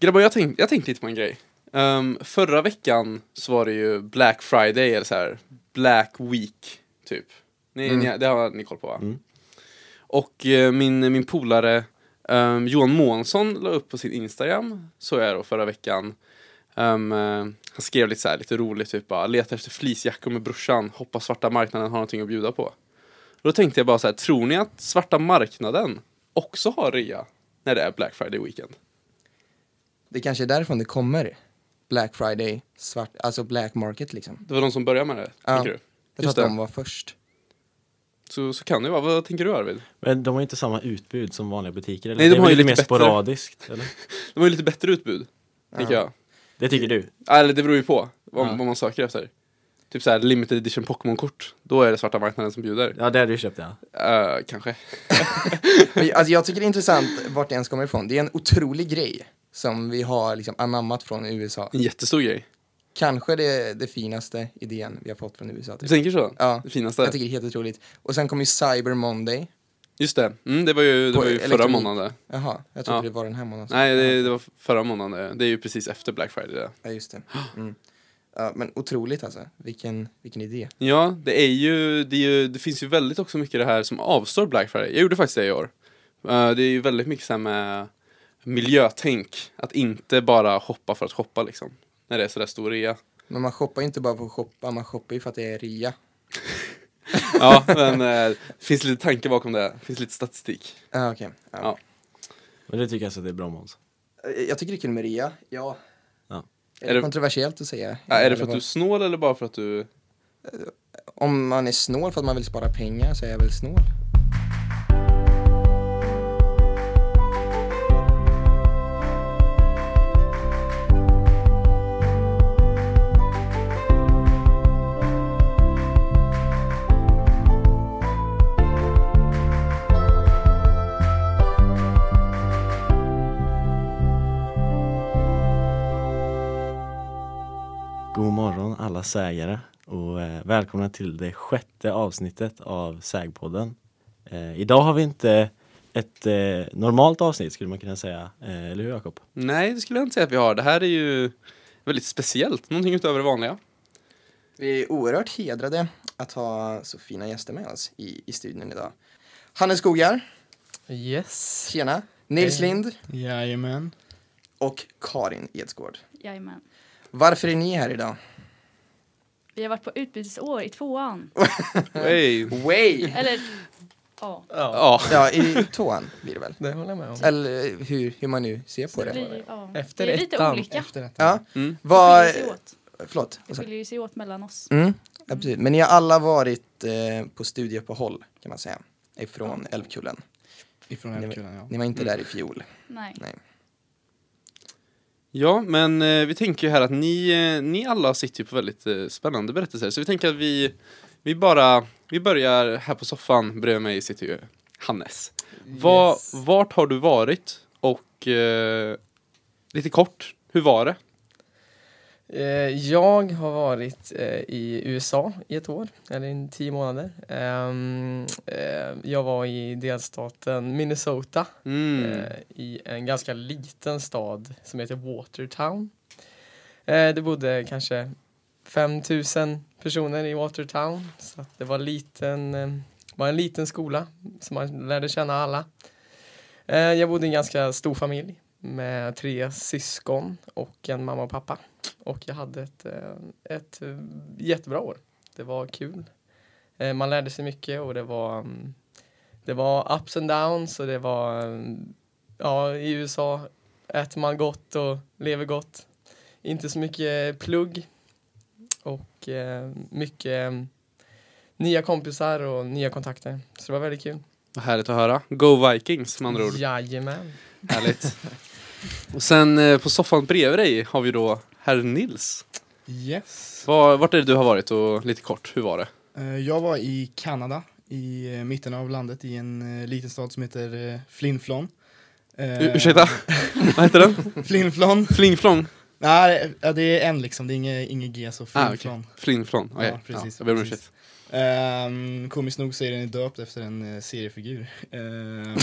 Grabbar, jag tänkte jag tänkt lite på en grej. Ehm, förra veckan så var det ju Black Friday, eller så här Black Week, typ. Ni, Mm. ni, det har ni koll på va? Mm. Och eh, min, min polare ehm, Johan Månsson la upp på sin Instagram, så jag då förra veckan. Ehm, eh, han skrev lite så här, lite roligt, typ bara letar efter fleecejackor med brorsan, hoppas svarta marknaden har någonting att bjuda på. Och då tänkte jag bara så här, tror ni att svarta marknaden också har rea när det är Black Friday weekend? Det kanske är därifrån det kommer. Black Friday, svart, alltså black market liksom. Det var de som började med det, Ja. tänker du? Jag tror Just att det. de var först. Så, så kan det vara. Vad tänker du Arvid? Men de har ju inte samma utbud som vanliga butiker. Eller? Nej, de det är har ju lite lite mer bättre. sporadiskt. Eller? De har ju lite bättre utbud, tänker Ja. jag. Det tycker du? Eller det beror ju på vad, Ja. vad man söker efter. Typ såhär limited edition Pokémon-kort. Då är det svarta marknaden som bjuder. Ja, det hade du köpt ja. Eh, kanske. Men, alltså, jag tycker det är intressant vart det ens kommer ifrån. Det är en otrolig grej som vi har liksom anammat från USA. En jättestor grej. Kanske det, det finaste idén vi har fått från USA. Du Typ. tänker så? Ja, Det finaste? jag tycker det är helt otroligt. Och sen kom ju Cyber Monday. Just det. Mm, det var ju, det var ju förra månaden. Jaha, jag trodde Ja. det var den här månaden. Nej, det, det var förra månaden. Det är ju precis efter Black Friday. Det. Ja, just det. Mm. Ja, men otroligt alltså. Vilken, vilken idé. Ja, det är ju, det är ju, det finns ju väldigt också mycket det här som avstår Black Friday. Jag gjorde faktiskt det i år. Eh, det är ju väldigt mycket så här med miljötänk. Att inte bara shoppa för att shoppa liksom. När det är sådär stor rea. Men man shoppar ju inte bara för att shoppa, man shoppar ju för att det är rea. Ja, men eh, det finns lite tanke bakom det. Det finns lite statistik. Ah, okej. Ja. Ja. Men du tycker alltså att det är bra Måns? Eh, Jag tycker det är kul med rea, ja. Ja. Är, Är det kontroversiellt att säga? Ja, är det för att du är snål eller bara för att du... Om man är snål för att man vill spara pengar så är jag väl snål. Sägare och eh, välkomna till det sjätte avsnittet av Sägpodden. Eh, idag har vi inte ett eh, normalt avsnitt skulle man kunna säga, eh, eller hur Jakob? Nej, det skulle jag inte säga att vi har. Det här är ju väldigt speciellt. Någonting utöver det vanliga. Vi är oerhört hedrade att ha så fina gäster med oss i, i studion idag. Hannes Skogar, Yes. tjena. Nils Hej. Lind Jajamän. och Karin Edsgård. Jajamän. Varför är ni här idag? Vi har varit på utbytesår i tvåan. Hey. Way! Eller, ja. Ja. Ja, i tvåan blir det väl? Det håller jag med om. Eller hur, hur man nu ser Så på det det. blir, ja. Efter det är lite ettan. olika. Efter ettan. Ja, Mm. Det vad... skiljer sig åt. Förlåt. Det skiljer ju sig åt mellan oss. Mm, absolut. Men ni har alla varit eh, på studieuppehåll kan man säga. Ifrån Älvkullen. Ifrån Ni- Älvkullen, ja. Ni var inte där i fjol. Nej. Nej. Ja, men eh, vi tänker ju här att ni, eh, ni alla sitter ju på väldigt eh, spännande berättelser. Så vi tänker att vi, vi bara, vi börjar här på soffan. Bredvid mig sitter ju Hannes. Yes. Vart har du varit? Och eh, lite kort, hur var det? Eh, Jag har varit eh, i USA i ett år, eller i tio månader. Ehm, eh, Jag var i delstaten Minnesota Mm. i en ganska liten stad som heter Watertown. Det bodde kanske 5000 personer i Watertown så det var, liten, var en liten skola som man lärde känna alla. Jag bodde i en ganska stor familj med tre syskon och en mamma och pappa. Och jag hade ett, eh, ett eh, jättebra år. Det var kul. Eh, Man lärde sig mycket och det var, mm, det var ups and downs och det var, mm, ja i USA äter man gott och lever gott. Inte så mycket plugg och mycket mm, nya kompisar och nya kontakter. Så det var väldigt kul. Vad härligt att höra. Go Vikings med andra ord. Jajamän. Härligt. Och sen eh, på soffan bredvid dig har vi då herr Nils. Yes. Var, vart är det du har varit och lite kort, hur var det? Eh, Jag var i Kanada, i eh, mitten av landet, i en eh, liten stad som heter Flin-Flon. Eh, U- ursäkta? Vad heter den? Flin-Flon? Flingflong? Nej, ja, det är en liksom, det är inget, inget G, så Ah, okej. Flin-Flon. Flinflon, okej. Ja, precis, jag ber om ursäkt. Um, komiskt nog så är den döpt efter en eh, seriefigur. Ehm,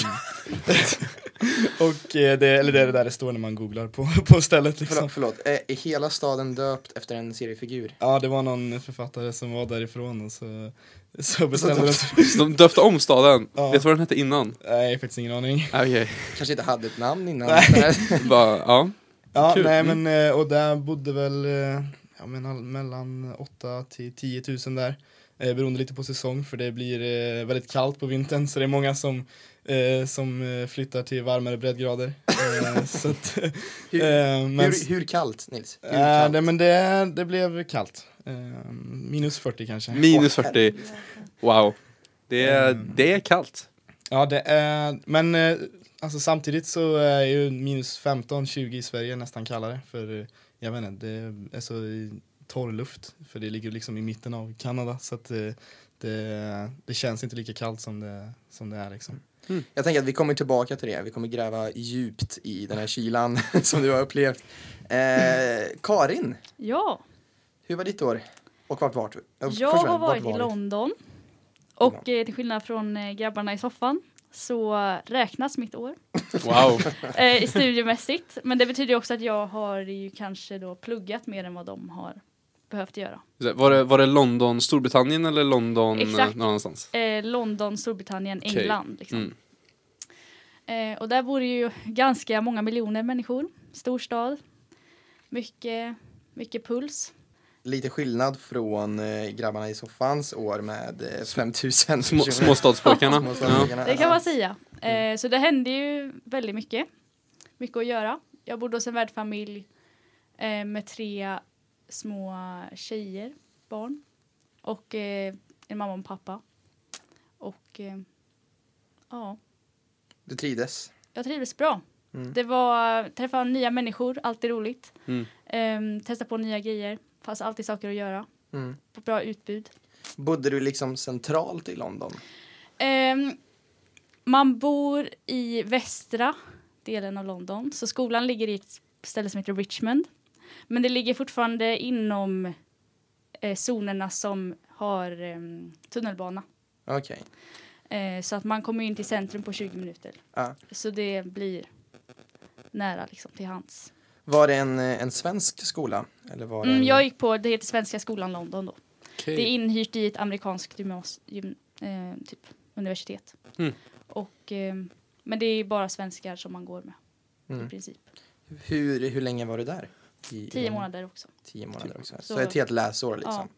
och eh, det, eller det är det där det står när man googlar på, på stället liksom. Förlåt, förlåt. Är, är hela staden döpt efter en seriefigur? Ja, det var någon författare som var därifrån och så, så bestämde de sig. De döpte om staden. Ja. Vet du vad den hette innan? Nej, jag har faktiskt ingen aning. Okej. Kanske inte hade ett namn innan. Nej. Bara, ja. Ja, Kul. nej Mm. men eh, och där bodde väl ja, men mellan 8 till 10 000 där. Eh, beroende lite på säsong för det blir eh, väldigt kallt på vintern så det är många som, eh, som eh, flyttar till varmare breddgrader. Eh, så att, Hur- eh, men, hur, hur kallt, Nils? Hur eh, kallt? nej, men det, det blev kallt. Eh, minus 40 kanske. Minus Åh, 40. Wow. Det är, Mm. det är kallt. Ja, det är, men alltså, samtidigt så är ju minus 15-20 i Sverige nästan kallare. För jag vet inte, det är så torr luft. För det ligger liksom i mitten av Kanada. Så att eh, det, det känns inte lika kallt som det, som det är liksom. Jag tänker att vi kommer tillbaka till det. Vi kommer gräva djupt i den här kylan som du har upplevt. Eh, Karin, Ja, hur var ditt år? Och vart var du? Jag har varit var i? London. Och eh, till skillnad från eh, grabbarna i soffan så räknas mitt år Wow. eh, studiemässigt. Men det betyder också att jag har ju kanske då pluggat mer än vad de har behövt göra. Var det, var det London, Storbritannien eller London eh, Exakt. någon annanstans? Eh, London, Storbritannien, Okej. England. Liksom. Mm. Eh, och där bor det ju ganska många miljoner människor. Storstad. Mycket, mycket puls. Lite skillnad från eh, grabbarna i soffans år med eh, 5000 Små, småstadspojkarna. ja. Det kan man säga. Eh, så det hände ju väldigt mycket. Mycket att göra. Jag bodde hos en värdfamilj eh, med tre små tjejer, barn. Och eh, en mamma och en pappa. Och eh, ja, Du trivdes? jag trivdes bra. Mm. Det var träffa nya människor, alltid roligt. Mm. Eh, testa på nya grejer. Fanns alltid saker att göra. Mm. På bra utbud. Bodde du liksom centralt i London? Ehm, man bor i västra delen av London, så skolan ligger i ett ställe som heter Richmond. Men det ligger fortfarande inom eh, zonerna som har ehm, tunnelbana. Okej. Eh, så att man kommer in till centrum på 20 minuter. Ja. Så det blir nära liksom till hands. Var det en, eh, en svensk skola? Eller var det Mm, en... jag gick på, det heter Svenska skolan London då. Okej. Det är inhyrt i ett amerikanskt gymnas, gym, eh, typ, universitet. Mm. Och, eh, men det är bara svenskar som man går med i Mm. princip. Hur, hur länge var du där? I, Tio månader också. Tio månader också. Så, Så- ett helt läsår liksom?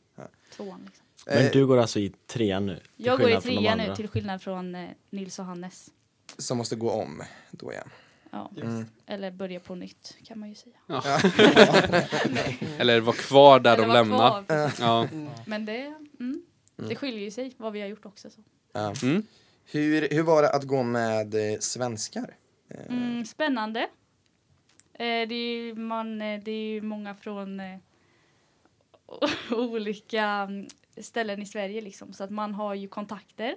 Tvåan liksom. Men Eh, du går alltså i trean nu? Jag går i trean nu till skillnad från eh, Nils och Hannes. Som måste gå om då ja. Ja. Mm. Eller börja på nytt kan man ju säga. Eller var kvar där Eller de vara lämnade. Ja. Men det, mm, det Mm. skiljer ju sig vad vi har gjort också. Så. Ja. Mm. Hur, hur var det att gå med eh, svenskar? Eh, Mm, spännande. Eh, det, är, ju- man, eh, det är ju många från eh, olika mm, ställen i Sverige liksom. Så att man har ju kontakter.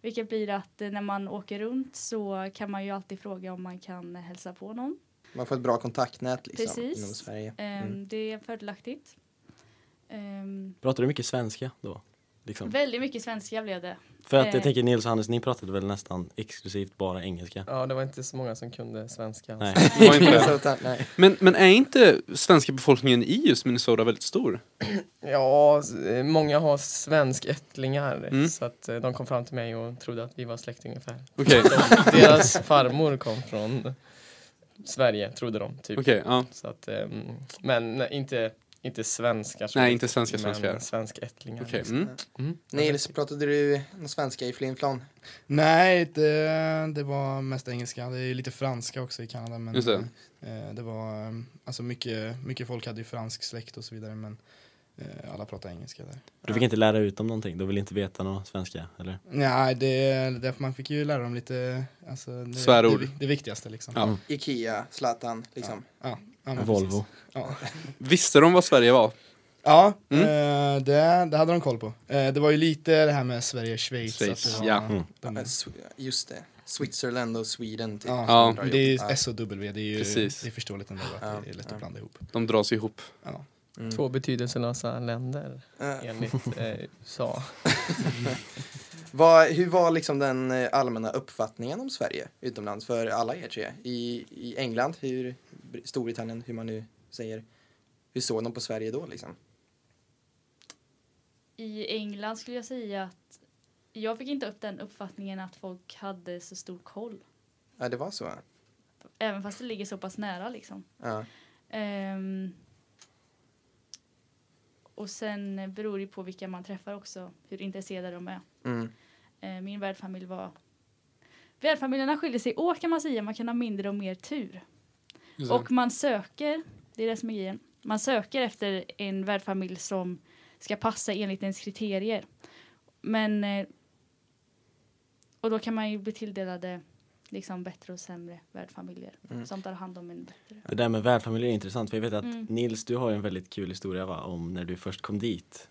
Vilket blir att när man åker runt så kan man ju alltid fråga om man kan hälsa på någon. Man får ett bra kontaktnät liksom Precis. inom Sverige. Eh, Mm. Det är fördelaktigt. Eh, Pratar du mycket svenska då? Liksom? väldigt mycket svenska blev det. För att eh. jag tänker Nils och Hannes, ni pratade väl nästan exklusivt bara engelska? Ja, det var inte så många som kunde svenska. Nej. Men, men är inte svenska befolkningen i just Minnesota väldigt stor? Ja, eh, många har svenskättlingar Mm. så att eh, de kom fram till mig och trodde att vi var släkt ungefär. De, deras farmor kom från Sverige, trodde de. Typ. okej, ja. Så att, ehm, men inte, inte svenskar. Nej, inte svenska men svenskar. svenskättlingar. Okej, liksom. mm. Mm. Nils, pratade du någon svenska i Flinflon? Nej, det, det var mest engelska. Det är lite franska också i Kanada. Men Just det. eh, det var, eh, alltså mycket, mycket folk hade ju fransk släkt och så vidare men eh, alla pratar engelska där. Du fick inte lära ut dem någonting? Du vill inte veta någon svenska, eller? Nej, det, därför man fick ju lära dem lite, alltså, det, Svärord. Det, det viktigaste liksom. Ja. Ikea, Zlatan, liksom. Ja, ja, Volvo. Visste de vad Sverige var? ja Mm. eh, det, det hade de koll på. Eh, det var ju lite det här med Sverige-Schweiz. Schweiz, att det var- ja. Mm. de- Sw- Just det. Switzerland och Sweden. Typ. Ja, det är ju SOW, det är ju Precis. det är förståeligt ändå att Ja, det är lätt ja. att blanda ihop. De dras ihop. Ja. Mm. Två betydelselösa länder Eh, enligt eh, USA. vad, hur var liksom den eh, allmänna uppfattningen om Sverige utomlands för alla er tre? I, i England, hur, Storbritannien, hur man nu säger. Hur såg de på Sverige då liksom? I England skulle jag säga att jag fick inte upp den uppfattningen att folk hade så stor koll. Ja, det var så? Även fast det ligger så pass nära liksom. Ja. Ehm, och sen beror det på vilka man träffar också, hur intresserade de är. Mm. Eh, min värdfamilj var... Värdfamiljerna skiljer sig åt kan man säga, man kan ha mindre och mer tur. Det. Och man söker, det är det som är grejen, man söker efter en värdfamilj som ska passa enligt ens kriterier. Men... eh, Och då kan man ju bli tilldelade liksom bättre och sämre värdfamiljer Mm. som tar hand om en bättre. Det där med värdfamilj är intressant för jag vet att Mm. Nils, du har en väldigt kul historia va, om när du först kom dit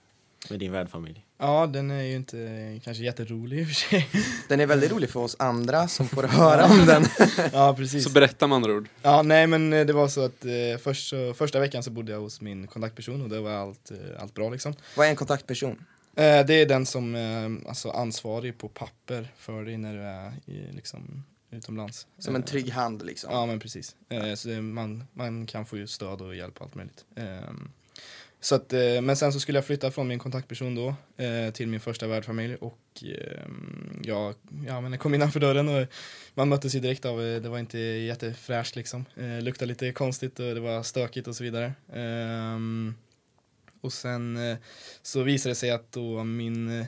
med din värdfamilj. Ja, den är ju inte kanske jätterolig i och för sig. Den är väldigt rolig för oss andra som får höra om den. ja, precis. Så berätta med andra ord. Ja, nej men eh, det var så att eh, först, så, första veckan så bodde jag hos min kontaktperson och det var allt, eh, allt bra liksom. Vad är en kontaktperson? Eh, det är den som eh, alltså ansvarig på papper för dig när du är i, liksom, utomlands. Som en Eh, trygg hand liksom. Ja men precis. Eh, så det, man, man kan få stöd och hjälp och allt möjligt. Ehm, så att, eh, men sen så skulle jag flytta från min kontaktperson då till min första värdfamilj och ehm, jag, ja, men jag kom innanför dörren och man möttes ju direkt av, det var inte jättefräscht liksom. Eh, luktade lite konstigt och det var stökigt och så vidare. Ehm, och sen så visade det sig att då min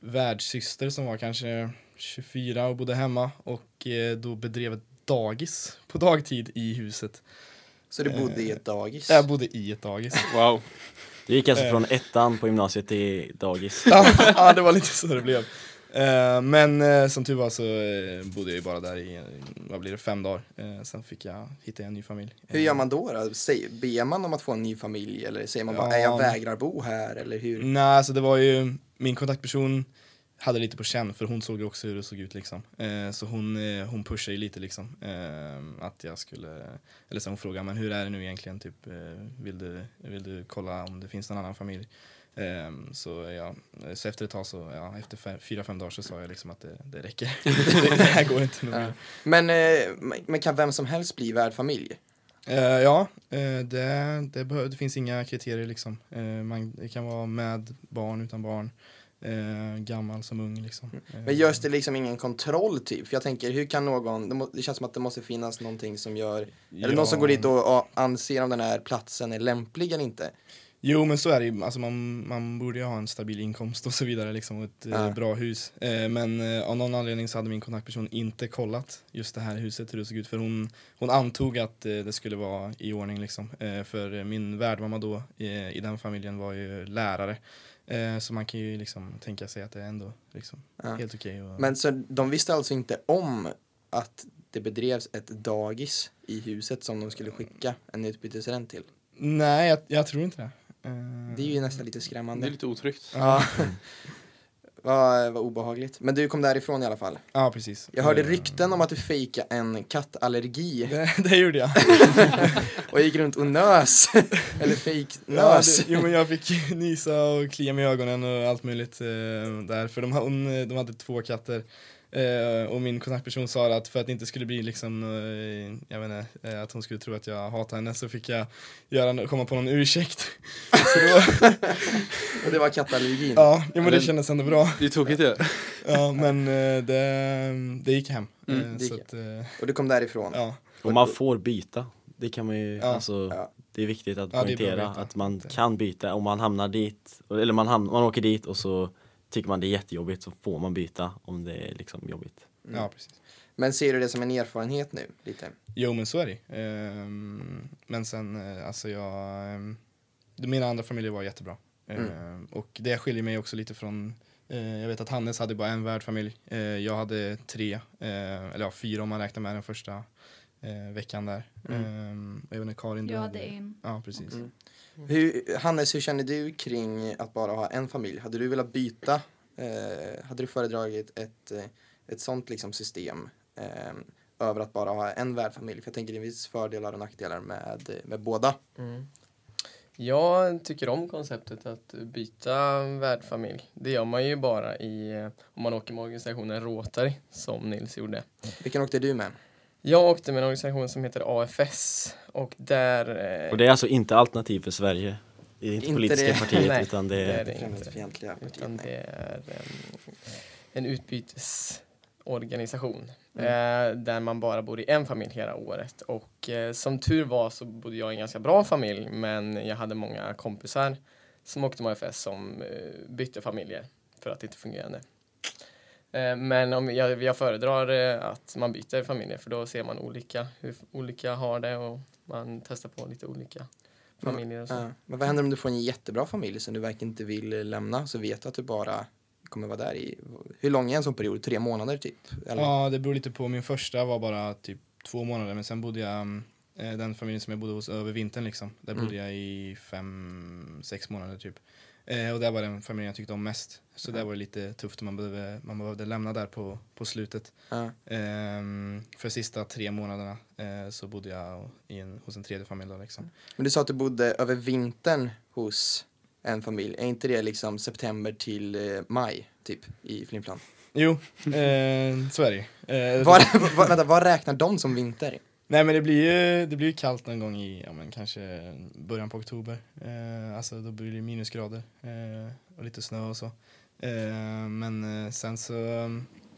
värdsyster som var kanske 24 och bodde hemma och eh, då bedrev ett dagis på dagtid i huset. Så du bodde i ett dagis? Jag bodde i ett dagis. Wow. Du gick alltså Eh. från ettan på gymnasiet till dagis. ja, det var lite så det blev. Eh, men eh, som tur var så eh, bodde jag ju bara där i, eh, vad blir det, fem dagar. Eh, sen fick jag hitta en ny familj. Hur gör man då? då? Ber man om att få en ny familj eller säger man bara Ja. "Nej, jag vägrar bo här eller hur? Nej, alltså det var ju, min kontaktperson hade lite på känn för hon såg ju också hur det såg ut liksom. Eh, så hon, eh, hon pushade ju lite liksom. Eh, att jag skulle, eller så hon frågade men hur är det nu egentligen typ, eh, vill, du, vill du kolla om det finns någon annan familj? Eh, så ja, så efter ett tag så, ja, efter fem, fyra, fem dagar så sa jag liksom att det, det räcker. det, här går inte Ja. mer. Men, eh, men kan vem som helst bli värdfamilj? Eh, ja, eh, det, det, det finns inga kriterier liksom. Eh, man, det kan vara med barn, utan barn, eh, gammal som ung liksom. Eh, Men görs det liksom ingen kontroll typ? För jag tänker, hur kan någon, det, må, det känns som att det måste finnas någonting som gör, eller någon som går dit och, och anser om den här platsen är lämplig eller inte. Jo men så är det ju, alltså man, man borde ju ha en stabil inkomst och så vidare liksom och ett eh, Ja. bra hus. Eh, men eh, av någon anledning så hade min kontaktperson inte kollat just det här huset hur det såg ut för hon, hon antog att eh, det skulle vara i ordning liksom. Eh, för eh, min värdmamma då eh, i den familjen var ju lärare. Eh, så man kan ju liksom tänka sig att det är ändå liksom Ja. helt okej. och- Men så de visste alltså inte om att det bedrevs ett dagis i huset som de skulle skicka en utbytesstudent till. Nej jag, jag tror inte det. Eh, Det är ju nästan lite Det skrämmande. är lite otryggt. Ja. Vad vad obehagligt. Men du kom därifrån i alla fall. Ja precis. Jag hörde Eh, rykten om att du fejkade en kattallergi Det, det gjorde jag. och gick runt och nös. Eller Ja, fejknös. det, jo men jag fick nysa och klia mig i ögonen och allt möjligt eh, där. För de, hon, de hade två katter. Eh, och min kontaktperson sa att för att det inte skulle bli liksom, eh, jag vet inte, eh, att hon skulle tro att jag hatar henne så fick jag göra, komma på någon ursäkt. då, Och det var kattallergin. ja, jo, men det Den- kändes ändå bra. Det är tokigt ju. Ja, men eh, det, det gick hem. Mm, Eh, det gick så att, eh, Och du kom därifrån. ja. Och man får byta. Det kan man ju, Ja. alltså, Ja. det är viktigt att Ja, poängtera att man kan byta om man hamnar dit, eller man, ham- man åker dit och så tycker man det är jättejobbigt så får man byta om det är liksom jobbigt. Mm. ja, precis. Men ser du det som en erfarenhet nu? Lite? Jo men så är det Ehm, Men sen, eh, alltså jag, ehm, mina andra familjer var jättebra. Mm. Ehm, och det skiljer mig också lite från, eh, jag vet att Hannes hade bara en värdfamilj. Eh, jag hade tre, eh, eller ja fyra om man räknar med den första eh, veckan där. Mm. Ehm, jag vet inte, Karin du Jag hade en. Ja precis. Mm. Hur, Hannes, hur känner du kring att bara ha en familj? Hade du velat byta? Eh, hade du föredragit ett, eh, ett sånt liksom system eh, över att bara ha en värdfamilj? För jag tänker det finns fördelar och nackdelar med, med båda. Mm. Jag tycker om konceptet att byta värdfamilj. Det gör man ju bara i, eh, om man åker med organisationen Rotary, som Nils gjorde. Vilken åkte du med? Jag åkte med en organisation som heter AFS och där... eh, Och det är alltså inte alternativ för Sverige? Det är inte, Inte politiska det. partiet Nej, utan det det är är... det inte. Främlingsfientliga Utan det är en, en utbytesorganisation Mm. eh, där man bara bor i en familj hela året. Och eh, som tur var så bodde jag i en ganska bra familj men jag hade många kompisar som åkte med AFS som eh, bytte familjer för att det inte fungerade. Eh, men om jag, jag föredrar eh, att man byter familjer för då ser man olika, hur olika har det och man testar på lite olika familjer och så. Ja. Men vad händer om du får en jättebra familj som du verkligen inte vill eh, lämna så vet du att du bara kommer vara där i, hur lång är en sån period? Tre månader typ? Eller? Ja, det beror lite på. Min första var bara typ två månader men sen bodde jag, mm, den familjen som jag bodde hos över vintern liksom, där Mm. bodde jag i fem, sex månader typ. Eh, och det var den familjen jag tyckte om mest. Så Ja. där var det lite tufft man behövde, man behövde lämna där på, på slutet. Ja. Ehm, för sista tre månaderna eh, så bodde jag i en, hos en tredje familj då, liksom. Men du sa att du bodde över vintern hos en familj. Är inte det liksom september till eh, maj typ i Flimplan? Jo, eh, så är det ju. eh, vad, vänta, vad räknar de som vinter? Nej men det blir ju det blir ju kallt någon gång i ja, men kanske början på oktober. Eh, alltså då blir det minusgrader eh, och lite snö och så. Eh, men eh, sen så,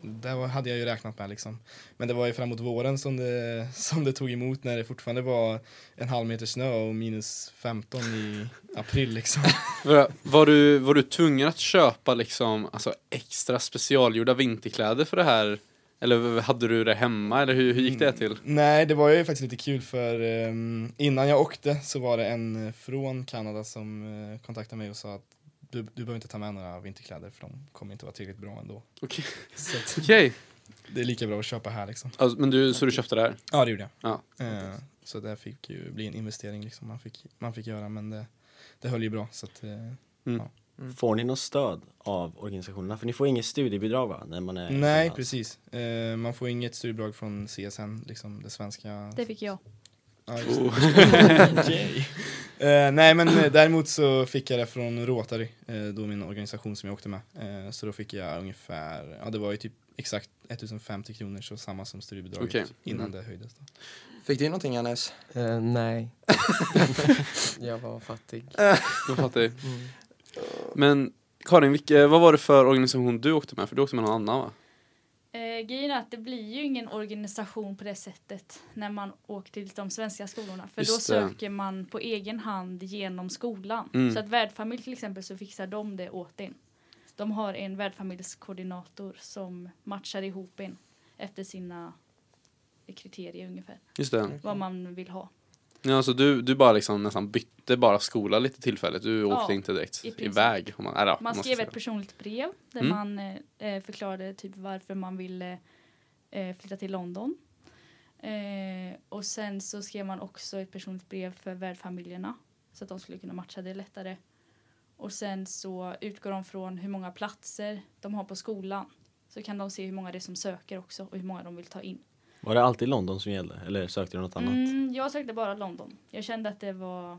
det var, hade jag ju räknat med liksom. Men det var ju framåt våren som det, som det tog emot när det fortfarande var en halv meter snö och minus 15 i april liksom. Var, du, var du tvungen att köpa liksom, alltså, extra specialgjorda vinterkläder för det här? Eller hade du det hemma? Eller hur, hur gick det till? Nej, det var ju faktiskt lite kul för um, innan jag åkte så var det en eh, från Kanada som uh, kontaktade mig och sa att du, du behöver inte ta med några vinterkläder för de kommer inte vara tillräckligt bra ändå. Okej. Att Okej. det är lika bra att köpa här liksom. Alltså, men du, så du köpte det här? Ja, det gjorde jag. Ja. Eh, så det fick ju bli en investering liksom man fick, man fick göra men det, det höll ju bra så att, eh, Får ni något stöd av organisationerna? För ni får inget studiebidrag va? När man är Nej, precis. Eh, man får inget studiebidrag från CSN, liksom det svenska. Det fick jag. Ja, just det. Oh. Okej. Eh, nej men eh, däremot så fick jag det från Rotary, eh, då min organisation som jag åkte med. Eh, så då fick jag ungefär, ja det var ju typ exakt 1050 kronor, så samma som studiebidraget Okej. innan Mm. det höjdes. Då. Fick du någonting Hannes? Eh, nej. jag var fattig. Jag fattar ju. Mm. Men Karin, vilka, vad var det för organisation du åkte med? För du åkte med någon annan va? Eh, grejen är att det blir ju ingen organisation på det sättet när man åker till de svenska skolorna. För Just då det. söker man på egen hand genom skolan. Mm. Så att värdfamilj till exempel så fixar de det åt en. De har en värdfamiljskoordinator som matchar ihop en efter sina kriterier ungefär. Just det. Vad man vill ha. Ja, alltså du, du bara liksom nästan bytte bara skola lite tillfälligt. Du åkte Ja, inte direkt i iväg. Om man, om Man ska skrev ett personligt brev där Mm. man eh, eh, förklarade typ varför man ville eh, flytta till London. Eh, och sen så skrev man också ett personligt brev för värdfamiljerna så att de skulle kunna matcha det lättare. Och sen så utgår de från hur många platser de har på skolan. Så kan de se hur många det är som söker också och hur många de vill ta in. Var det alltid London som gällde? Eller sökte du något annat? Mm, jag sökte bara London. Jag kände att det var...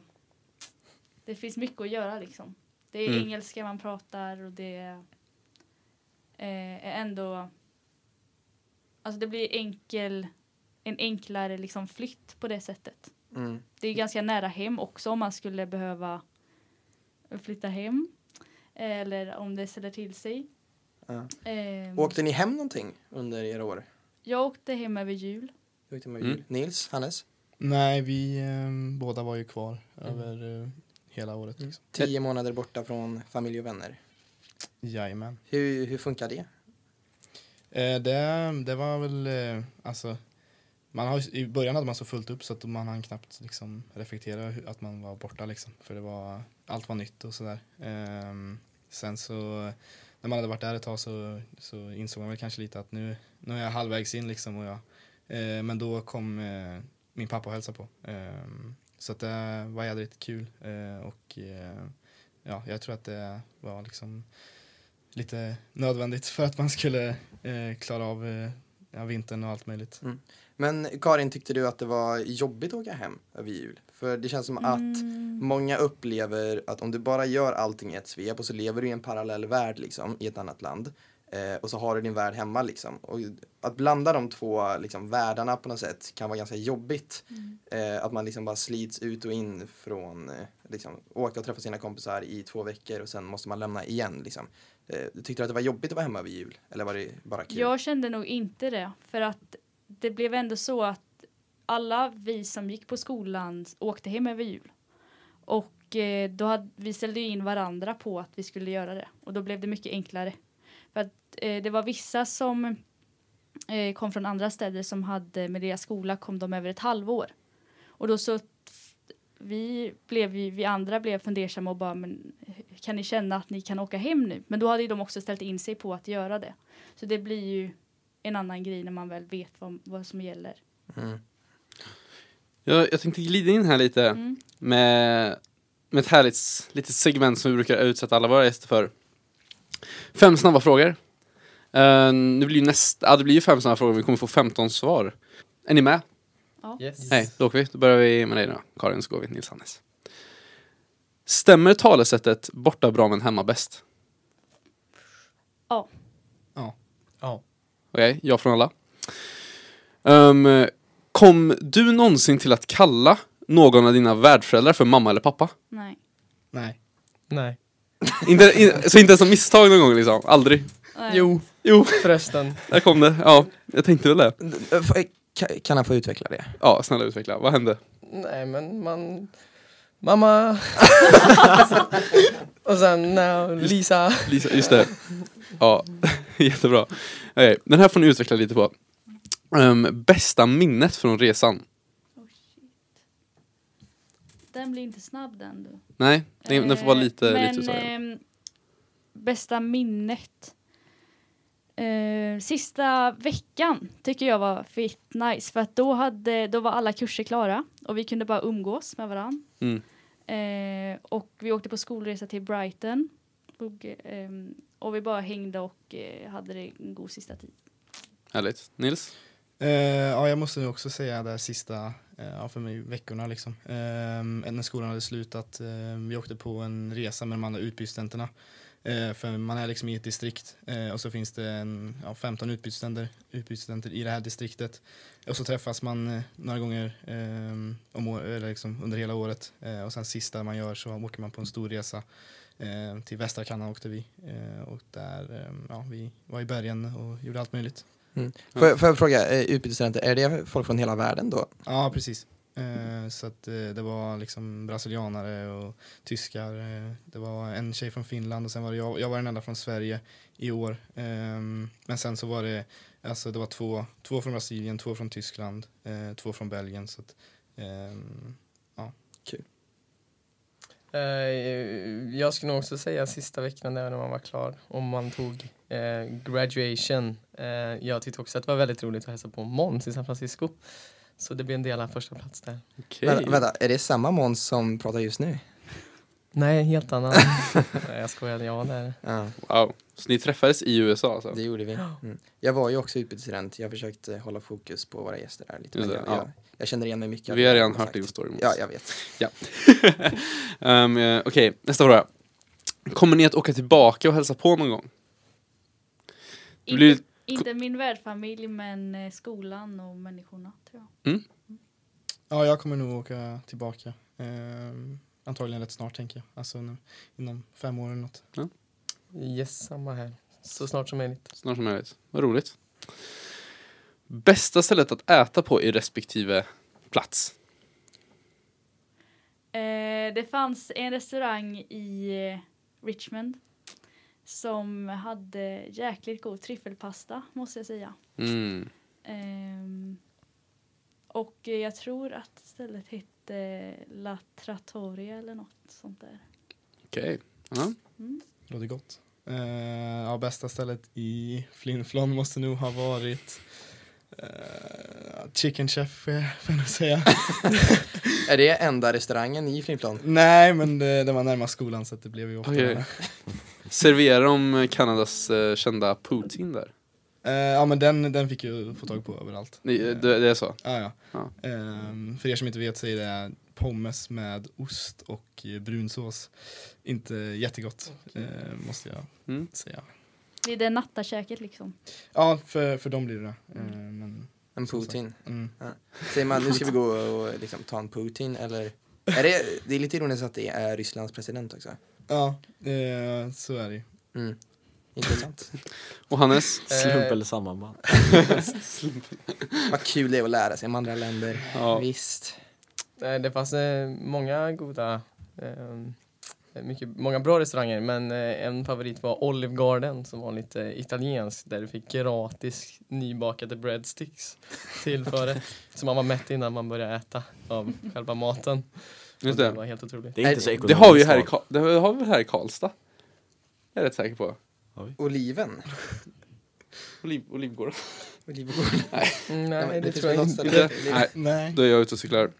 Det finns mycket att göra liksom. Det är Mm. engelska man pratar och det eh, är ändå... Alltså det blir enkel, en enklare liksom flytt på det sättet. Mm. Det är ganska nära hem också om man skulle behöva flytta hem. Eller om det ställer till sig. Ja. Ehm, Åkte ni hem någonting under era år? Jag åkte hem över jul. Du åkte med Mm. jul. Nils, Hannes? Nej, vi eh, båda var ju kvar över eh, hela året. Liksom. Tio månader borta från familj och vänner. Jajamän. Hur, hur funkar det? Eh, det, det var väl, eh, alltså, man har, i början hade man så fullt upp så att man hann knappt liksom, reflektera hur, att man var borta liksom. För det var, allt var nytt och sådär. Ehm, sen så, när man hade varit där ett tag så, så insåg man väl kanske lite att nu, nu är jag halvvägs in liksom. Och jag, eh, men då kom eh, min pappa och hälsade på. Ehm, så att det var jädrigt kul. Eh, och eh, ja, jag tror att det var liksom lite nödvändigt för att man skulle eh, klara av eh, ja, vintern och allt möjligt. Mm. Men Karin, tyckte du att det var jobbigt att åka hem över jul? För det känns som att Mm. många upplever att om du bara gör allting i ett svep och så lever du i en parallell värld liksom i ett annat land eh, och så har du din värld hemma liksom. Och att blanda de två liksom, världarna på något sätt kan vara ganska jobbigt. Eh, att man liksom bara slits ut och in från, eh, liksom, åka och träffa sina kompisar i två veckor och sen måste man lämna igen liksom. Eh, tyckte du att det var jobbigt att vara hemma över jul? Eller var det bara kul? Jag kände nog inte det, för att det blev ändå så att alla vi som gick på skolan åkte hem över jul. Och eh, då hade, vi ställde in varandra på att vi skulle göra det. Och då blev det mycket enklare. För att eh, det var vissa som eh, kom från andra städer som hade, med deras skola kom de över ett halvår. Och då så vi, blev, vi, vi andra blev fundersamma och bara, men kan ni känna att ni kan åka hem nu? Men då hade ju de också ställt in sig på att göra det. Så det blir ju en annan grej när man väl vet vad, vad som gäller. Mm. Jag, jag tänkte glida in här lite Mm. med, med ett härligt litet segment som vi brukar utsätta alla våra gäster för. Fem snabba frågor. Uh, nu blir ju nästa, ja, det blir ju fem snabba frågor, vi kommer få 15 svar. Är ni med? Yes. Nej, då åker vi. Då börjar vi med dig då. Karin, så går vi. Nils Hannes. Stämmer talesättet borta bra men hemma bäst? Ja. Okej, ja från alla. Ehm, kom du någonsin till att kalla någon av dina värdföräldrar för mamma eller pappa? Nej. Nej. Nej. inte, in, så inte ens som misstag någon gång liksom? Aldrig? Nej. Jo, Jo, förresten. där kom det. Ja, jag tänkte väl det. Kan han få utveckla det? Ja, snälla utveckla. Vad hände? Nej, men man... Mamma! och sen no, Lisa. Lisa, just det. Ja, jättebra. Okej, den här får ni utveckla lite på. Ehm, bästa minnet från resan? Oh. Den blir inte snabb den du. Nej, den, den får vara lite, Eh, men, lite här. ehm, bästa minnet. Eh, sista veckan tycker jag var fett nice för att då, hade, då var alla kurser klara och vi kunde bara umgås med varandra. Mm. Eh, och vi åkte på skolresa till Brighton. Och, ehm, och vi bara hängde och eh, hade det en god sista tid. Härligt. Nils? Eh, ja, jag måste nu också säga det här sista, eh, för mig, veckorna liksom. Eh, när skolan hade slutat, eh, vi åkte på en resa med de andra utbytesstudenterna. Eh, för man är liksom i ett distrikt eh, och så finns det en, ja, 15 utbytesstudenter, utbytesstudenter i det här distriktet. Och så träffas man eh, några gånger eh, om, liksom under hela året. Eh, och sen sista man gör så åker man på en stor resa. Eh, till västra Kanada åkte vi eh, och där, eh, ja, vi var i bergen och gjorde allt möjligt. Får, jag- får jag fråga, eh, utbytesstudenter, är det folk från hela världen då? Ja, precis. Eh, så att det var liksom brasilianare och tyskar. Det var en tjej från Finland och sen var det jag. Jag var den enda från Sverige i år. Ehm, men sen så var det, alltså det var två, två från Brasilien, två från Tyskland, två från Belgien. Så att, ehm, Eh, jag skulle nog också säga sista veckan där när man var klar. Om man tog eh, graduation. Eh, jag tyckte också att det var väldigt roligt att hälsa på Måns i San Francisco. Så det blir en del av första plats där. Okej. Vänta, vänta, är det samma Måns som pratar just nu? Nej, helt annan. Nej, jag skojar. Ja, det är det. Ja, Wow. Så ni träffades i USA alltså? det gjorde vi. Mm. Jag var ju också utbytesstudent, jag försökte hålla fokus på våra gäster där lite. Just Men det, jag, ja. jag, jag känner igen mig mycket. av Vi har redan hört sagt. din story. Måns. Ja, jag vet. Ehm, eh, Okej, nästa fråga. Kommer ni att åka tillbaka och hälsa på någon gång? Det blir- Inte, inte min värdfamilj men eh, skolan och människorna tror jag. ja, jag kommer nog åka tillbaka. Ehm, antagligen rätt snart tänker jag. Alltså nu, inom fem år eller något. Yes, samma här. Så snart som möjligt. Snart som möjligt. Vad roligt. Bästa stället att äta på i respektive plats? Eh, det fanns en restaurang i eh, Richmond som hade jäkligt god tryffelpasta måste jag säga. Mm. Ehm, och eh, jag tror att stället hette La Trattoria eller något sånt där. Okej. Ja. Mm. Låter gott. Eh, ja, bästa stället i Flinflon måste nog ha varit eh, Chicken Chef, eh, får jag nog säga. Är det enda restaurangen i Flimplon? Nej, men det, det var närmast skolan så det blev ju ofta där. Serverar de Kanadas eh, kända poutine där? Eh, ja men den, den fick jag få tag på överallt. Ni- Det, det är så? Ja, ja. Ja. Ehm, för er som inte vet så är det pommes med ost och eh, brunsås. Inte jättegott, eh, måste jag Mm. säga. Det är det nattakäket liksom. Ja, för, för dem blir det det. Eh, men, En. Putin. mm. Säger man nu ska vi gå och liksom ta en Putin eller? Är det, det är lite ironiskt att det är Rysslands president också. Ja, eh, så är det ju. Mm. Intressant. Och Hannes? Slump Eh, eller sammanband. Vad kul det är att lära sig om andra länder. Ja. Visst. Eh, Det fanns eh, många goda, mycket, många bra restauranger men en favorit var Olive Garden som var lite italiensk där du fick gratis nybakade breadsticks till förrätt. Så man var mätt innan man började äta av själva maten. Just Och det. var helt otroligt. Det är inte så Det ekonomiskt. Det har vi ju här i, det har vi här i Karlstad? Jag är rätt säker på. Oliven. Oliv, Olivgården. Olivgården. Mm, nej, det tror jag inte. Nej, Nej. då är jag ute och cyklar.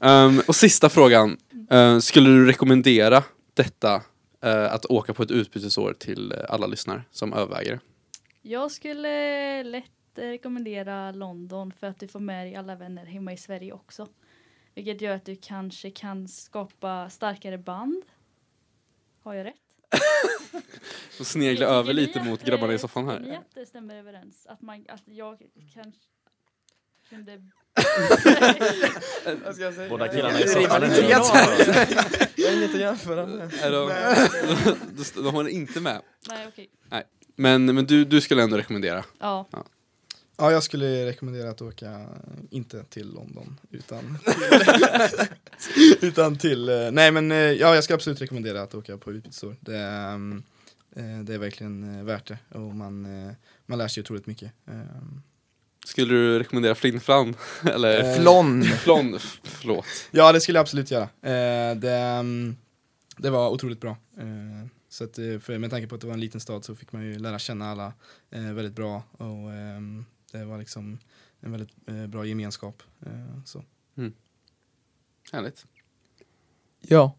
Ehm, och sista frågan. Eh, skulle du rekommendera detta, eh, att åka på ett utbytesår till eh, alla lyssnare som överväger? Jag skulle lätt rekommendera London för att du får med dig alla vänner hemma i Sverige också. Vilket gör att du kanske kan skapa starkare band. Har jag rätt? Och snegla över lite mot grabbarna i eh, soffan här. det stämmer överens? Att, man, att jag kanske kunde... Vad ska jag säga? Båda killarna i soffan är jag- inte jag- Jag har inget att jämföra med. De, de, de håller inte med. Nej, okej. Men, men du, du skulle ändå rekommendera? Ja. Ja, jag skulle rekommendera att åka, inte till London, utan utan till, eh, nej men eh, ja, jag ska absolut rekommendera att åka på utbytesår. Det, är, ehm, eh, det är verkligen värt det och man, man lär sig otroligt mycket. Ehm, Skulle du rekommendera flinflan? Eller Eh, Flon. flon? Förlåt. Ja, det skulle jag absolut göra. Det, ehm, det var otroligt bra. Så att, för med tanke på att det var en liten stad så fick man ju lära känna alla eh, väldigt bra och det var liksom en väldigt eh, bra gemenskap. Eh, så. Härligt. Ja.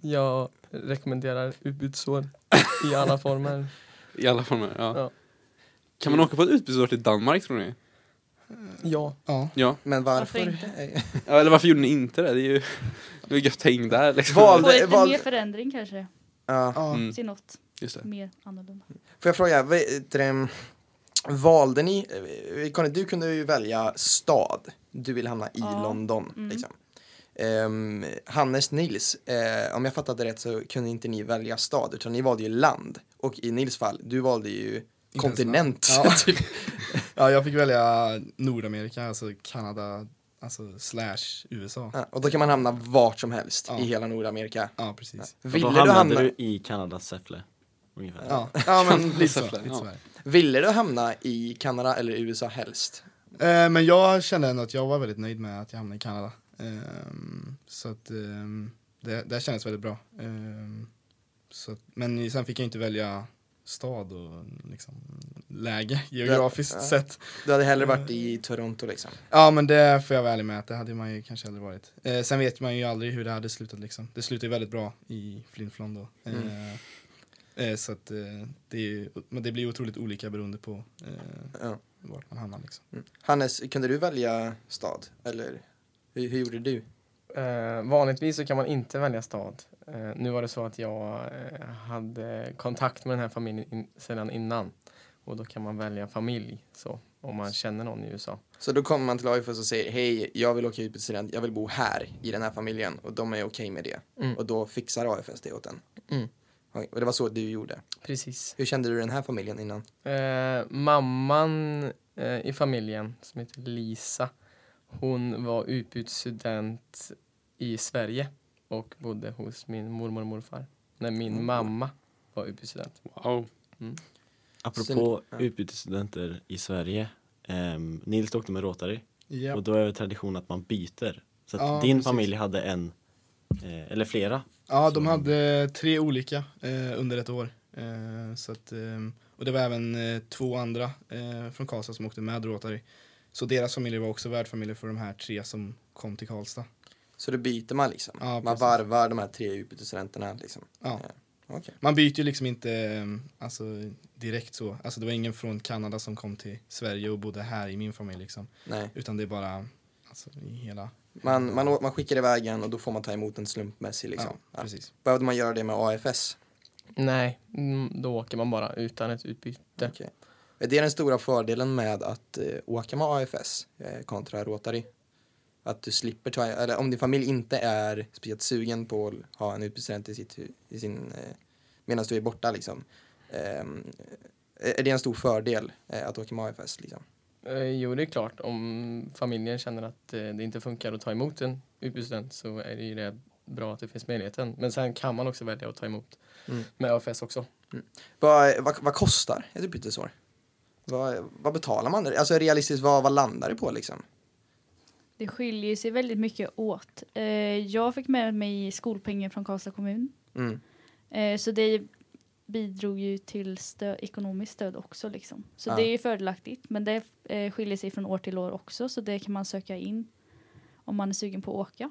Jag rekommenderar utbytesår i alla former. I alla former, ja. Ja. Kan man åka på ett utbytesår till Danmark tror ni? Ja. Ja. Ja. Men Varför varför? inte? ja eller varför gjorde ni inte det? Det är ju det är gött häng där liksom. Få lite val- mer förändring kanske. Ja. Mm, Se något just det. mer annorlunda. Får jag fråga, vad valde ni, eh, Conny du kunde ju välja stad, du vill hamna i Ja. London. Mm. Liksom. Ehm, Hannes, Nils, eh, om jag fattade rätt så kunde inte ni välja stad utan ni valde ju land. Och i Nils fall, du valde ju kontinent. Ja. typ. ja, jag fick välja Nordamerika, alltså Kanada, alltså slash USA. Ja, och då kan man hamna vart som helst Ja. i hela Nordamerika. Ja, precis. Och Ville då du, hamnade hamna, du i Kanadas Säffle. Ungefär. Ja, ja men lite så. Lite så. Ville du hamna i Kanada eller USA helst? Eh, men jag kände ändå att jag var väldigt nöjd med att jag hamnade i Kanada. Ehm, så att ehm, det, det kändes väldigt bra. Ehm, så att, men sen fick jag inte välja stad och liksom, läge geografiskt Ja. sett. Du hade hellre varit i Toronto liksom. Ja men det får jag vara ärlig med att det hade man ju kanske aldrig varit. Eh, sen vet man ju aldrig hur det hade slutat liksom. Det slutade ju väldigt bra i Flin-Flon då. Eh, Mm. Eh, så att eh, det, är, ju- men det blir otroligt olika beroende på eh, Ja. vart man hamnar liksom. Mm. Hannes, kunde du välja stad? Eller hur, hur gjorde du? Eh, vanligtvis så kan man inte välja stad. Eh, nu var det så att jag eh, hade kontakt med den här familjen in, sedan innan. Och då kan man välja familj så, om man känner någon i USA. Så då kommer man till AIFS och säger hej, jag vill åka ut på student, jag vill bo här i den här familjen och de är okej med det. Mm. Och då fixar AFS det åt en. Mm. Och det var så du gjorde. Precis. Hur kände du den här familjen innan? Eh, mamman eh, i familjen, som heter Lisa, hon var utbytesstudent i Sverige och bodde hos min mormor och morfar. När min Mm. mamma var utbytesstudent. Wow. Apropå ja. utbytesstudenter i Sverige. Um, Nils åkte med Rotary Ja. och då är det tradition att man byter. Så att Ja, din precis. familj hade en, eh, eller flera. Ja, de Så- hade tre olika eh, under ett år. Eh, så att, ehm, och det var även eh, två andra eh, från Karlstad som åkte med Rotary. Så deras familjer var också värdfamiljer för de här tre som kom till Karlstad. Så då byter man liksom. Ja, man varvar de här tre utbytesstudenterna liksom. Ja. Ja. Okej. Man byter ju liksom inte eh, alltså, direkt så. Alltså det var ingen från Kanada som kom till Sverige och bodde här i min familj liksom. Nej. Utan det är bara alltså, i hela... Man, man, man skickar iväg en och då får man ta emot en slumpmässig liksom. Ja, Ja. precis. Behövde man göra det med AFS? Nej, mm, då åker man bara utan ett utbyte. Är det den stora fördelen med att eh, åka med AFS eh, kontra Rotary? Att du slipper ta, eller om din familj inte är speciellt sugen på att ha en utbytesstudent i, sitt, i sin, eh, medan du är borta liksom. Ehm, är det en stor fördel eh, att åka med AFS liksom? Eh, jo, det är klart. Om familjen känner att eh, det inte funkar att ta emot en utbytesstudent så är det ju det bra att det finns möjligheten. Men sen kan man också välja att ta emot Mm. med AFS också. Vad, vad, vad kostar ett utbytesår? Vad, vad betalar man? Alltså realistiskt, vad, vad landar det på liksom? Det skiljer sig väldigt mycket åt. Eh, jag fick med mig skolpengen från Karlstad kommun. Mm. Så det bidrog ju till stö- ekonomiskt stöd också. Liksom. Så Ja. det är ju fördelaktigt. Men det eh, skiljer sig från år till år också. Så det kan man söka in om man är sugen på att åka.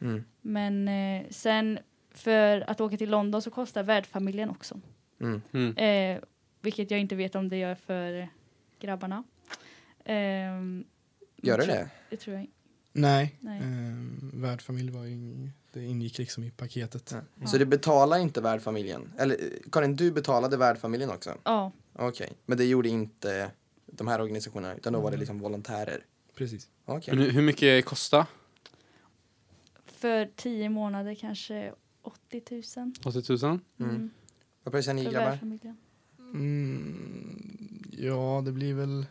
Mm. Men eh, sen för att åka till London så kostar värdfamiljen också. Mm. Mm. Eh, vilket jag inte vet om det gör för grabbarna. Ehm, Gör det det? Det tror jag inte. Nej, Nej. Eh, värdfamilj var ju, det ingick liksom i paketet. Ja. Så du betalar inte värdfamiljen? Eller Karin, du betalade värdfamiljen också? Ja, Okej, men det gjorde inte de här organisationerna utan då var det liksom volontärer? Precis. Okej. Men hur- mycket kostar för tio månader kanske 80 000. 80 000? Mm. Vad pröjsar ni grabbar? Mm, ja, det blir väl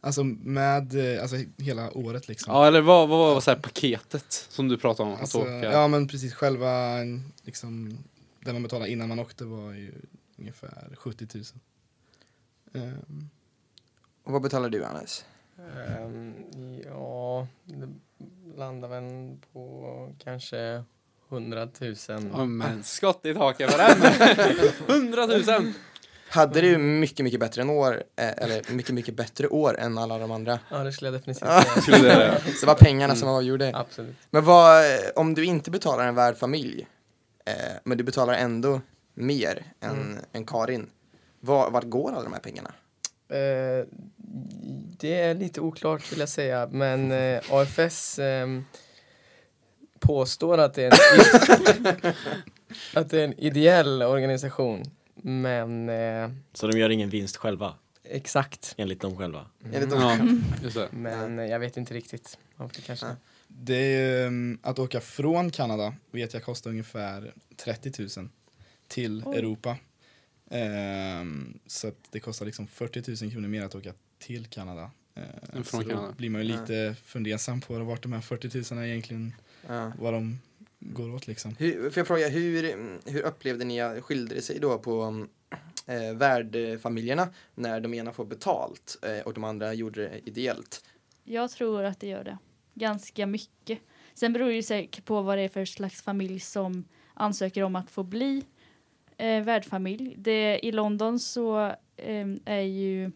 alltså med eh, alltså hela året liksom. Ja, eller vad, vad var så här paketet som du pratade om? Att Alltså, åka? ja men precis, själva liksom, det man betalade innan man åkte var ju ungefär 70 000. Ehm, Och vad betalar du Hannes? Ehm, ja, det landar väl på kanske 100 000. Ja, men skott i taket på den! 100 000! Hade du mycket, mycket bättre än år, eh, eller mycket, mycket bättre år än alla de andra? Ja, det skulle jag definitivt säga. Det, Så det var pengarna som avgjorde. Absolut. Men vad, om du inte betalar en värdfamilj, eh, men du betalar ändå mer än, än Karin, var, vart går alla de här pengarna? Eh, det är lite oklart vill jag säga, men eh, AFS ehm, påstår att det, är en att det är en ideell organisation. Men eh, Så de gör ingen vinst själva, exakt. enligt dem själva. Enligt dem ja, själva. det. Men eh, jag vet inte riktigt. Får kanske... Ja. det är, um, att åka från Kanada vet jag kostar ungefär 30 000 till Oj. Europa. Ehm, så att det kostar liksom 40 000 kronor mer att åka till Kanada. Ehm, Än så från då Kanada. blir man ju lite fundersam på vart de här 40 000 är egentligen, Ja. vad de går åt liksom. Hur, får jag fråga, hur, hur upplevde ni, skilde det sig då på eh, värdfamiljerna när de ena får betalt eh, och de andra gjorde det ideellt? Jag tror att det gör det. Ganska mycket. Sen beror det ju säkert på vad det är för slags familj som ansöker om att få bli eh, värdfamilj. Det, I London så eh, är ju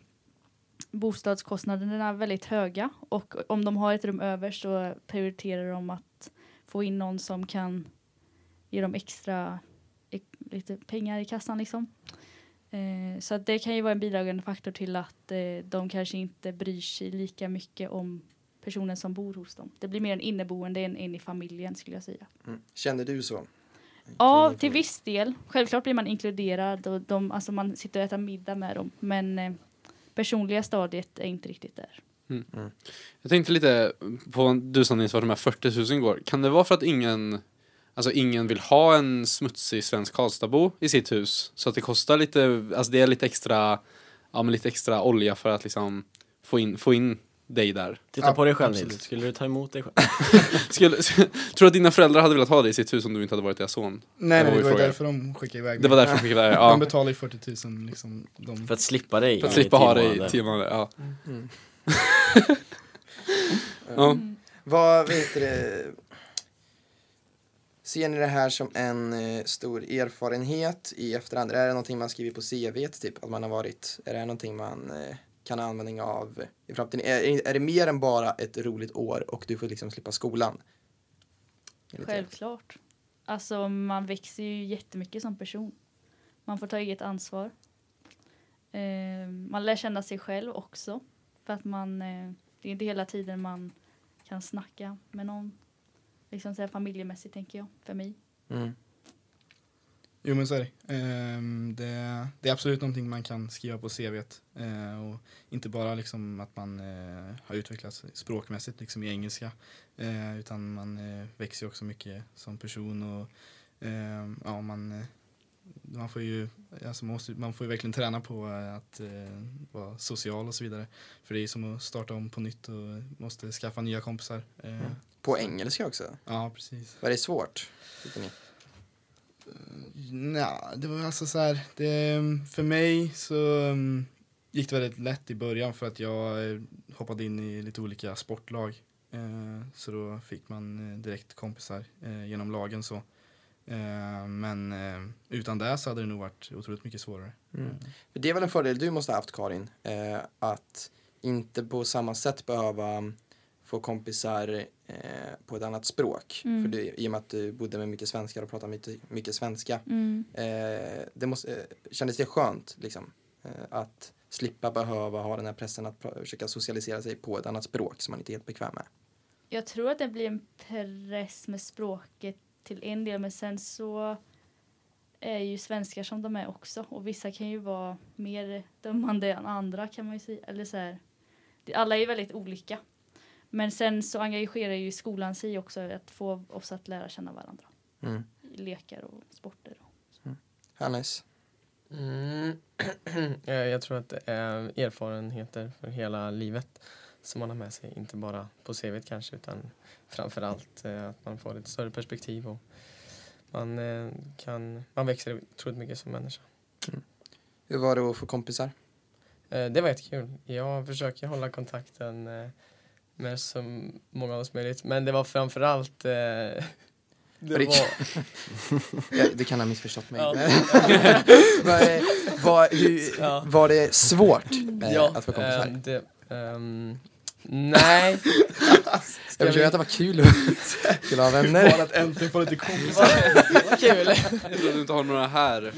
bostadskostnaderna väldigt höga och om de har ett rum över så prioriterar de att få in någon som kan ge dem extra lite pengar i kassan liksom. Eh, så att det kan ju vara en bidragande faktor till att eh, de kanske inte bryr sig lika mycket om personen som bor hos dem. Det blir mer en inneboende än en i familjen skulle jag säga. Mm. Kände du så? Ja, till viss del. Självklart blir man inkluderad och de, alltså man sitter och äter middag med dem. Men eh, personliga stadiet är inte riktigt där. Jag tänkte lite på du som Nils var de här 40 000 går. Kan det vara för att ingen Alltså ingen vill ha en smutsig svensk Karlstadbo i sitt hus. Så att det kostar lite, alltså det är lite extra, ja men lite extra olja för att liksom få in, få in dig där. Titta Ja, på dig själv absolut. Nils, skulle du ta emot dig själv? Skulle, tror du att dina föräldrar hade velat ha dig i sitt hus om du inte hade varit deras son? Nej, Det var men det var därför de skickade iväg Det var mig. därför de skickade De ja. betalar ju 40 000 liksom. De, För att slippa dig För att slippa ha dig i tio månader, ja. Mm. ja. Vad vet det? Ser ni det här som en eh, stor erfarenhet i efterhand? Är det någonting man skriver på CV typ? Att man har varit, är det någonting man eh, kan ha användning av i framtiden? Är, är det mer än bara ett roligt år och du får liksom slippa skolan? Självklart. Alltså man växer ju jättemycket som person. Man får ta eget ansvar. Eh, man lär känna sig själv också. För att man, eh, det är inte hela tiden man kan snacka med någon. Liksom så här familjemässigt tänker jag, för mig. Mm. Jo men så är det. Ehm, det. Det är absolut någonting man kan skriva på CVt. Eh, och inte bara liksom att man eh, har utvecklats språkmässigt liksom i engelska. Utan man eh, växer också mycket som person och ehm, ja, man, man, får ju, alltså man, måste, man får ju verkligen träna på eh, att eh, vara social och så vidare. För det är som att starta om på nytt och måste skaffa nya kompisar. Eh, På engelska också? Ja, precis. Var det svårt? tycker ni? Ja, det var alltså så här, det, för mig så um, gick det väldigt lätt i början för att jag eh, hoppade in i lite olika sportlag. Eh, så då fick man eh, direkt kompisar eh, genom lagen så. Eh, men eh, utan det så hade det nog varit otroligt mycket svårare. Mm. För det är väl en fördel du måste ha haft Karin, eh, att inte på samma sätt behöva få kompisar på ett annat språk. Mm. För du, I och med att du bodde med mycket svenskar och pratade mycket, mycket svenska. Mm. Det måste, kändes det skönt liksom, att slippa behöva ha den här pressen att försöka socialisera sig på ett annat språk som man inte är helt bekväm med? Jag tror att det blir en press med språket till en del men sen så är ju svenskar som de är också och vissa kan ju vara mer dömande än andra kan man ju säga. Eller så här, alla är ju väldigt olika. Men sen så engagerar ju skolan sig också att få oss att lära känna varandra Mm. i lekar och sporter. Hannes? Mm. Eh, Jag tror att det är erfarenheter för hela livet som man har med sig. Inte bara på CVt kanske utan framförallt eh, att man får ett större perspektiv och man, eh, kan, man växer otroligt mycket som människa. Hur var det att få kompisar? Eh, Det var jättekul. Jag försöker hålla kontakten med så många som möjligt. Men det var framförallt eh, det var, Ja, du kan ha missförstått mig. Ja. var, var, hur, var det svårt eh, ja, att få kompisar? det, ehm, nej. jag försöker att det var kul att ha vänner. Bara att äntligen få lite kompisar. Kul. Tror att du inte har några här.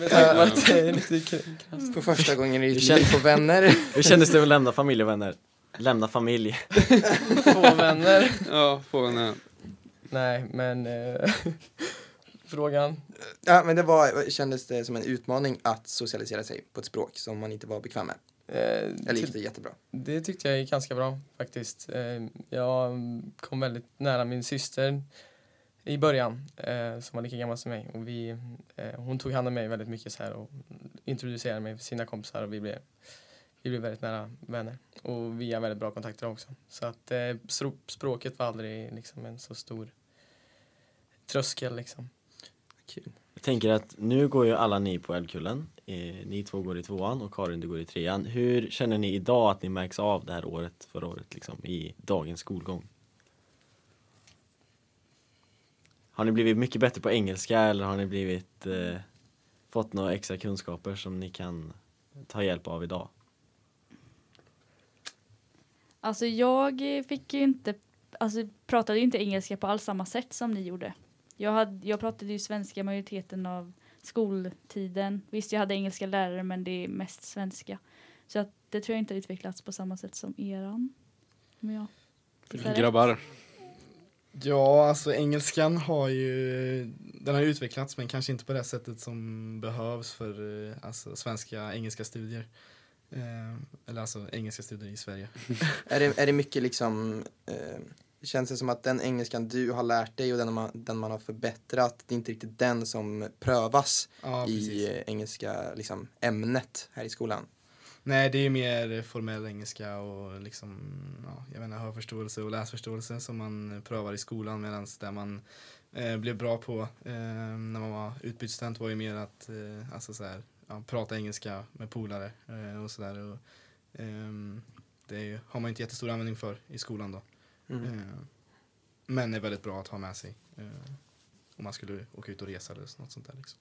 På första gången i ditt liv få vänner. Hur kändes det att lämna familj och vänner? Lämna familj. Få vänner. Ja, få eh, Nej, men eh, frågan. Ja, men det var, kändes det som en utmaning att socialisera sig på ett språk som man inte var bekväm med. Eh, Eller gick det jättebra? Det tyckte jag gick ganska bra faktiskt. Eh, Jag kom väldigt nära min syster i början eh, som var lika gammal som mig och vi, eh, hon tog hand om mig väldigt mycket så här och introducerade mig för sina kompisar och vi blev, vi blev väldigt nära vänner och vi har väldigt bra kontakter också. Så att eh, språket var aldrig liksom en så stor tröskel liksom. Kul. Jag tänker att nu går ju alla ni på Älvkullen. Eh, ni två går i tvåan och Karin du går i trean. Hur känner ni idag att ni märks av det här året, förra året liksom, i dagens skolgång? Har ni blivit mycket bättre på engelska eller har ni blivit eh, fått några extra kunskaper som ni kan ta hjälp av idag? Alltså jag fick ju inte, alltså pratade ju inte engelska på alls samma sätt som ni gjorde. Jag, hade, jag pratade ju svenska majoriteten av skoltiden. Visst, jag hade engelska lärare men det är mest svenska. Så att det tror jag inte har utvecklats på samma sätt som eran. Om jag. Grabbar. Ja, alltså engelskan har ju, den har utvecklats men kanske inte på det sättet som behövs för eh, alltså, svenska engelska studier. Eh, eller alltså engelska studier i Sverige. Är det, är det mycket liksom, eh, känns det som att den engelskan du har lärt dig och den man, den man har förbättrat, det är inte riktigt den som prövas Ja, i eh, engelska liksom, ämnet här i skolan? Nej, det är ju mer formell engelska och liksom, ja, jag inte, hörförståelse och läsförståelse som man prövar i skolan medan det man eh, blev bra på eh, när man var utbytesstudent var ju mer att eh, alltså så här, ja, prata engelska med polare eh, och sådär. Ehm, det är har man inte jättestor användning för i skolan då. Mm. Eh, men är väldigt bra att ha med sig eh, om man skulle åka ut och resa eller något sånt där. Liksom.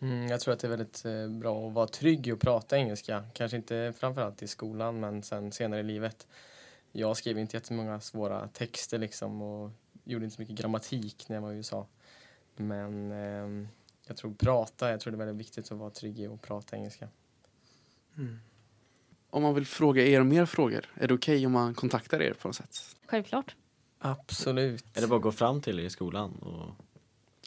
Mm, jag tror att det är väldigt eh, bra att vara trygg i att prata engelska. Kanske inte framförallt i skolan men sen senare i livet. Jag skrev inte jättemånga svåra texter liksom och gjorde inte så mycket grammatik när jag var i USA. Men ehm, jag tror prata, jag tror det är väldigt viktigt att vara trygg i att prata engelska. Om man vill fråga er mer frågor, är det okej om man kontaktar er på något sätt? Självklart. Absolut. Är det bara gå fram till er i skolan? Och...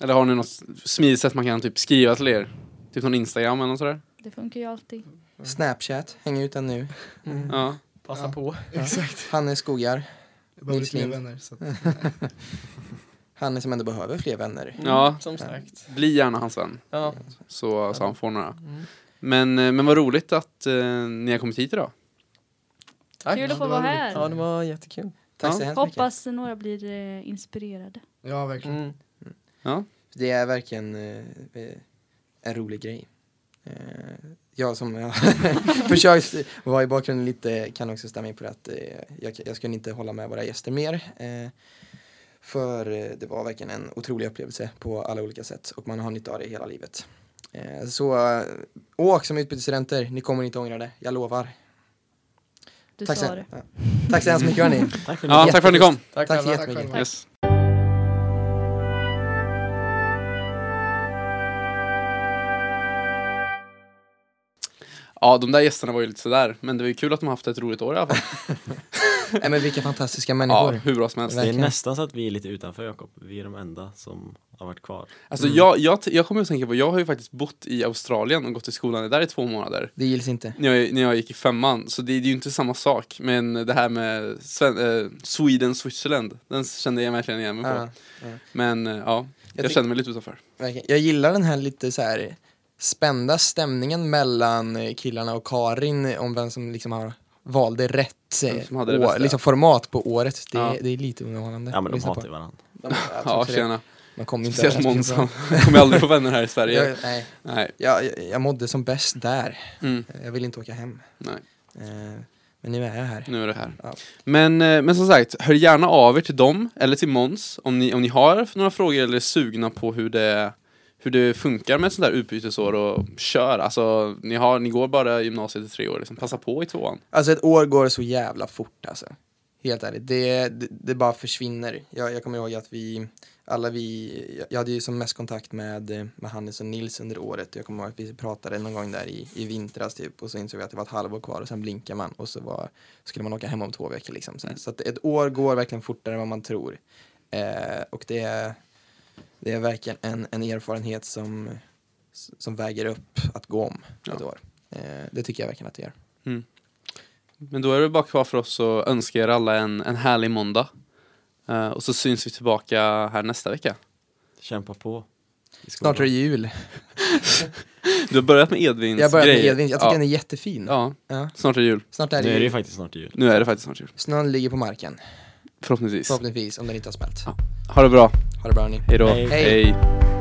Eller har ni något smidigt sätt man kan typ skriva till er? Typ någon Instagram eller något sådär? Det funkar ju alltid. Snapchat, häng ut den nu. Mm. Ja. Passa Ja. på. Exakt. Hanne Skogar. Jag behöver Nils fler vänner. Så att, Hanne som ändå behöver fler vänner. Ja. Som sagt. Bli gärna hans vän, Ja. så, så han får några. Mm. Men, eh, men vad roligt att eh, ni har kommit hit idag. Tack. Kul att få var vara roligt. här. Ja, det var jättekul. Tack så hemskt mycket. Hoppas några blir eh, inspirerade. ja, verkligen. Mm. Ja. Det är verkligen eh, eh, en rolig grej. Eh, jag som försökt vara i bakgrunden lite kan också stämma in på det att eh, jag, jag skulle inte hålla med våra gäster mer. Eh, för eh, det var verkligen en otrolig upplevelse på alla olika sätt och man har nytta av det hela livet. Eh, så åk som utbytesstudenter, ni kommer inte ångra det, jag lovar. Du Tack sa så, det. ja. Tack så hemskt mycket hörni. Tack för Ja, tack för att ni kom. Tack, Tack så jättemycket. själva. Yes. Ja, de där gästerna var ju lite sådär, men det var ju kul att de haft ett roligt år i alla fall. Nej men vilka fantastiska Ja, människor. hur bra som helst. Det är Verkligen. nästan så att vi är lite utanför Jakob. Vi är de enda som har varit kvar. Alltså jag, jag, jag kommer att tänka på, jag har ju faktiskt bott i Australien och gått i skolan där i två månader. Det gills inte. När jag, när jag gick i femman, så det, det är ju inte samma sak. Men det här med Sven, eh, Sweden, Switzerland, den kände jag verkligen igen mig på. Ja, Men eh, ja, jag, tyck- känner mig lite utanför. verkligen. Jag gillar den här lite så här spända stämningen mellan eh, killarna och Karin om vem som liksom har valde rätt som hade det år, bästa. liksom format på året. Det, Ja. det är lite underhållande. Ja men de lyssna hatar på. ju varandra. De, jag Ja, tror inte det. tjena. Man kommer inte Speciellt överens Månsson. bra. kommer aldrig få vänner här i Sverige. Jag, nej, Nej. jag, jag, jag mådde som bäst där. Mm, Jag vill inte åka hem. nej, Eh, men nu är jag här. nu är det här. Ja. Men, eh, men som sagt, hör gärna av er till dem eller till Måns om ni, om ni har några frågor eller är sugna på hur det, hur det funkar med ett sånt där utbytesår och kör. Alltså, ni, har, ni går bara gymnasiet i tre år, liksom. passa på i tvåan. Alltså ett år går så jävla fort alltså. Helt ärligt, det, det, det bara försvinner. Jag, jag kommer ihåg att vi, alla vi, jag- hade ju som mest kontakt med, med Hannes och Nils under året. Jag kommer ihåg att vi pratade någon gång där i, i vintras typ och så insåg vi att det var ett halvår kvar och sen blinkar man och så var, skulle man åka hem om två veckor liksom. Så, så att ett år går verkligen fortare än vad man tror. Eh, och det är, det är verkligen en, en erfarenhet som, som väger upp att gå om ett Ja. år. Eh, det tycker jag verkligen att det gör. Men då är det bara kvar för oss att önska er alla en, en härlig måndag. Eh, och så syns vi tillbaka här nästa vecka. Kämpa på. Snart är det jul. Du har börjat med Edvins Jag börjat med grej. Edvin, jag tycker ja. den är jättefin. Ja, Ja. snart är det jul. Snart är Nu det är det ju faktiskt snart jul. Nu är det faktiskt snart jul. Snön ligger på marken. Förhoppningsvis. Förhoppningsvis, om den inte har smält. Ha det bra. Ha det bra ni. Hej då. Hej. Hej. Hej.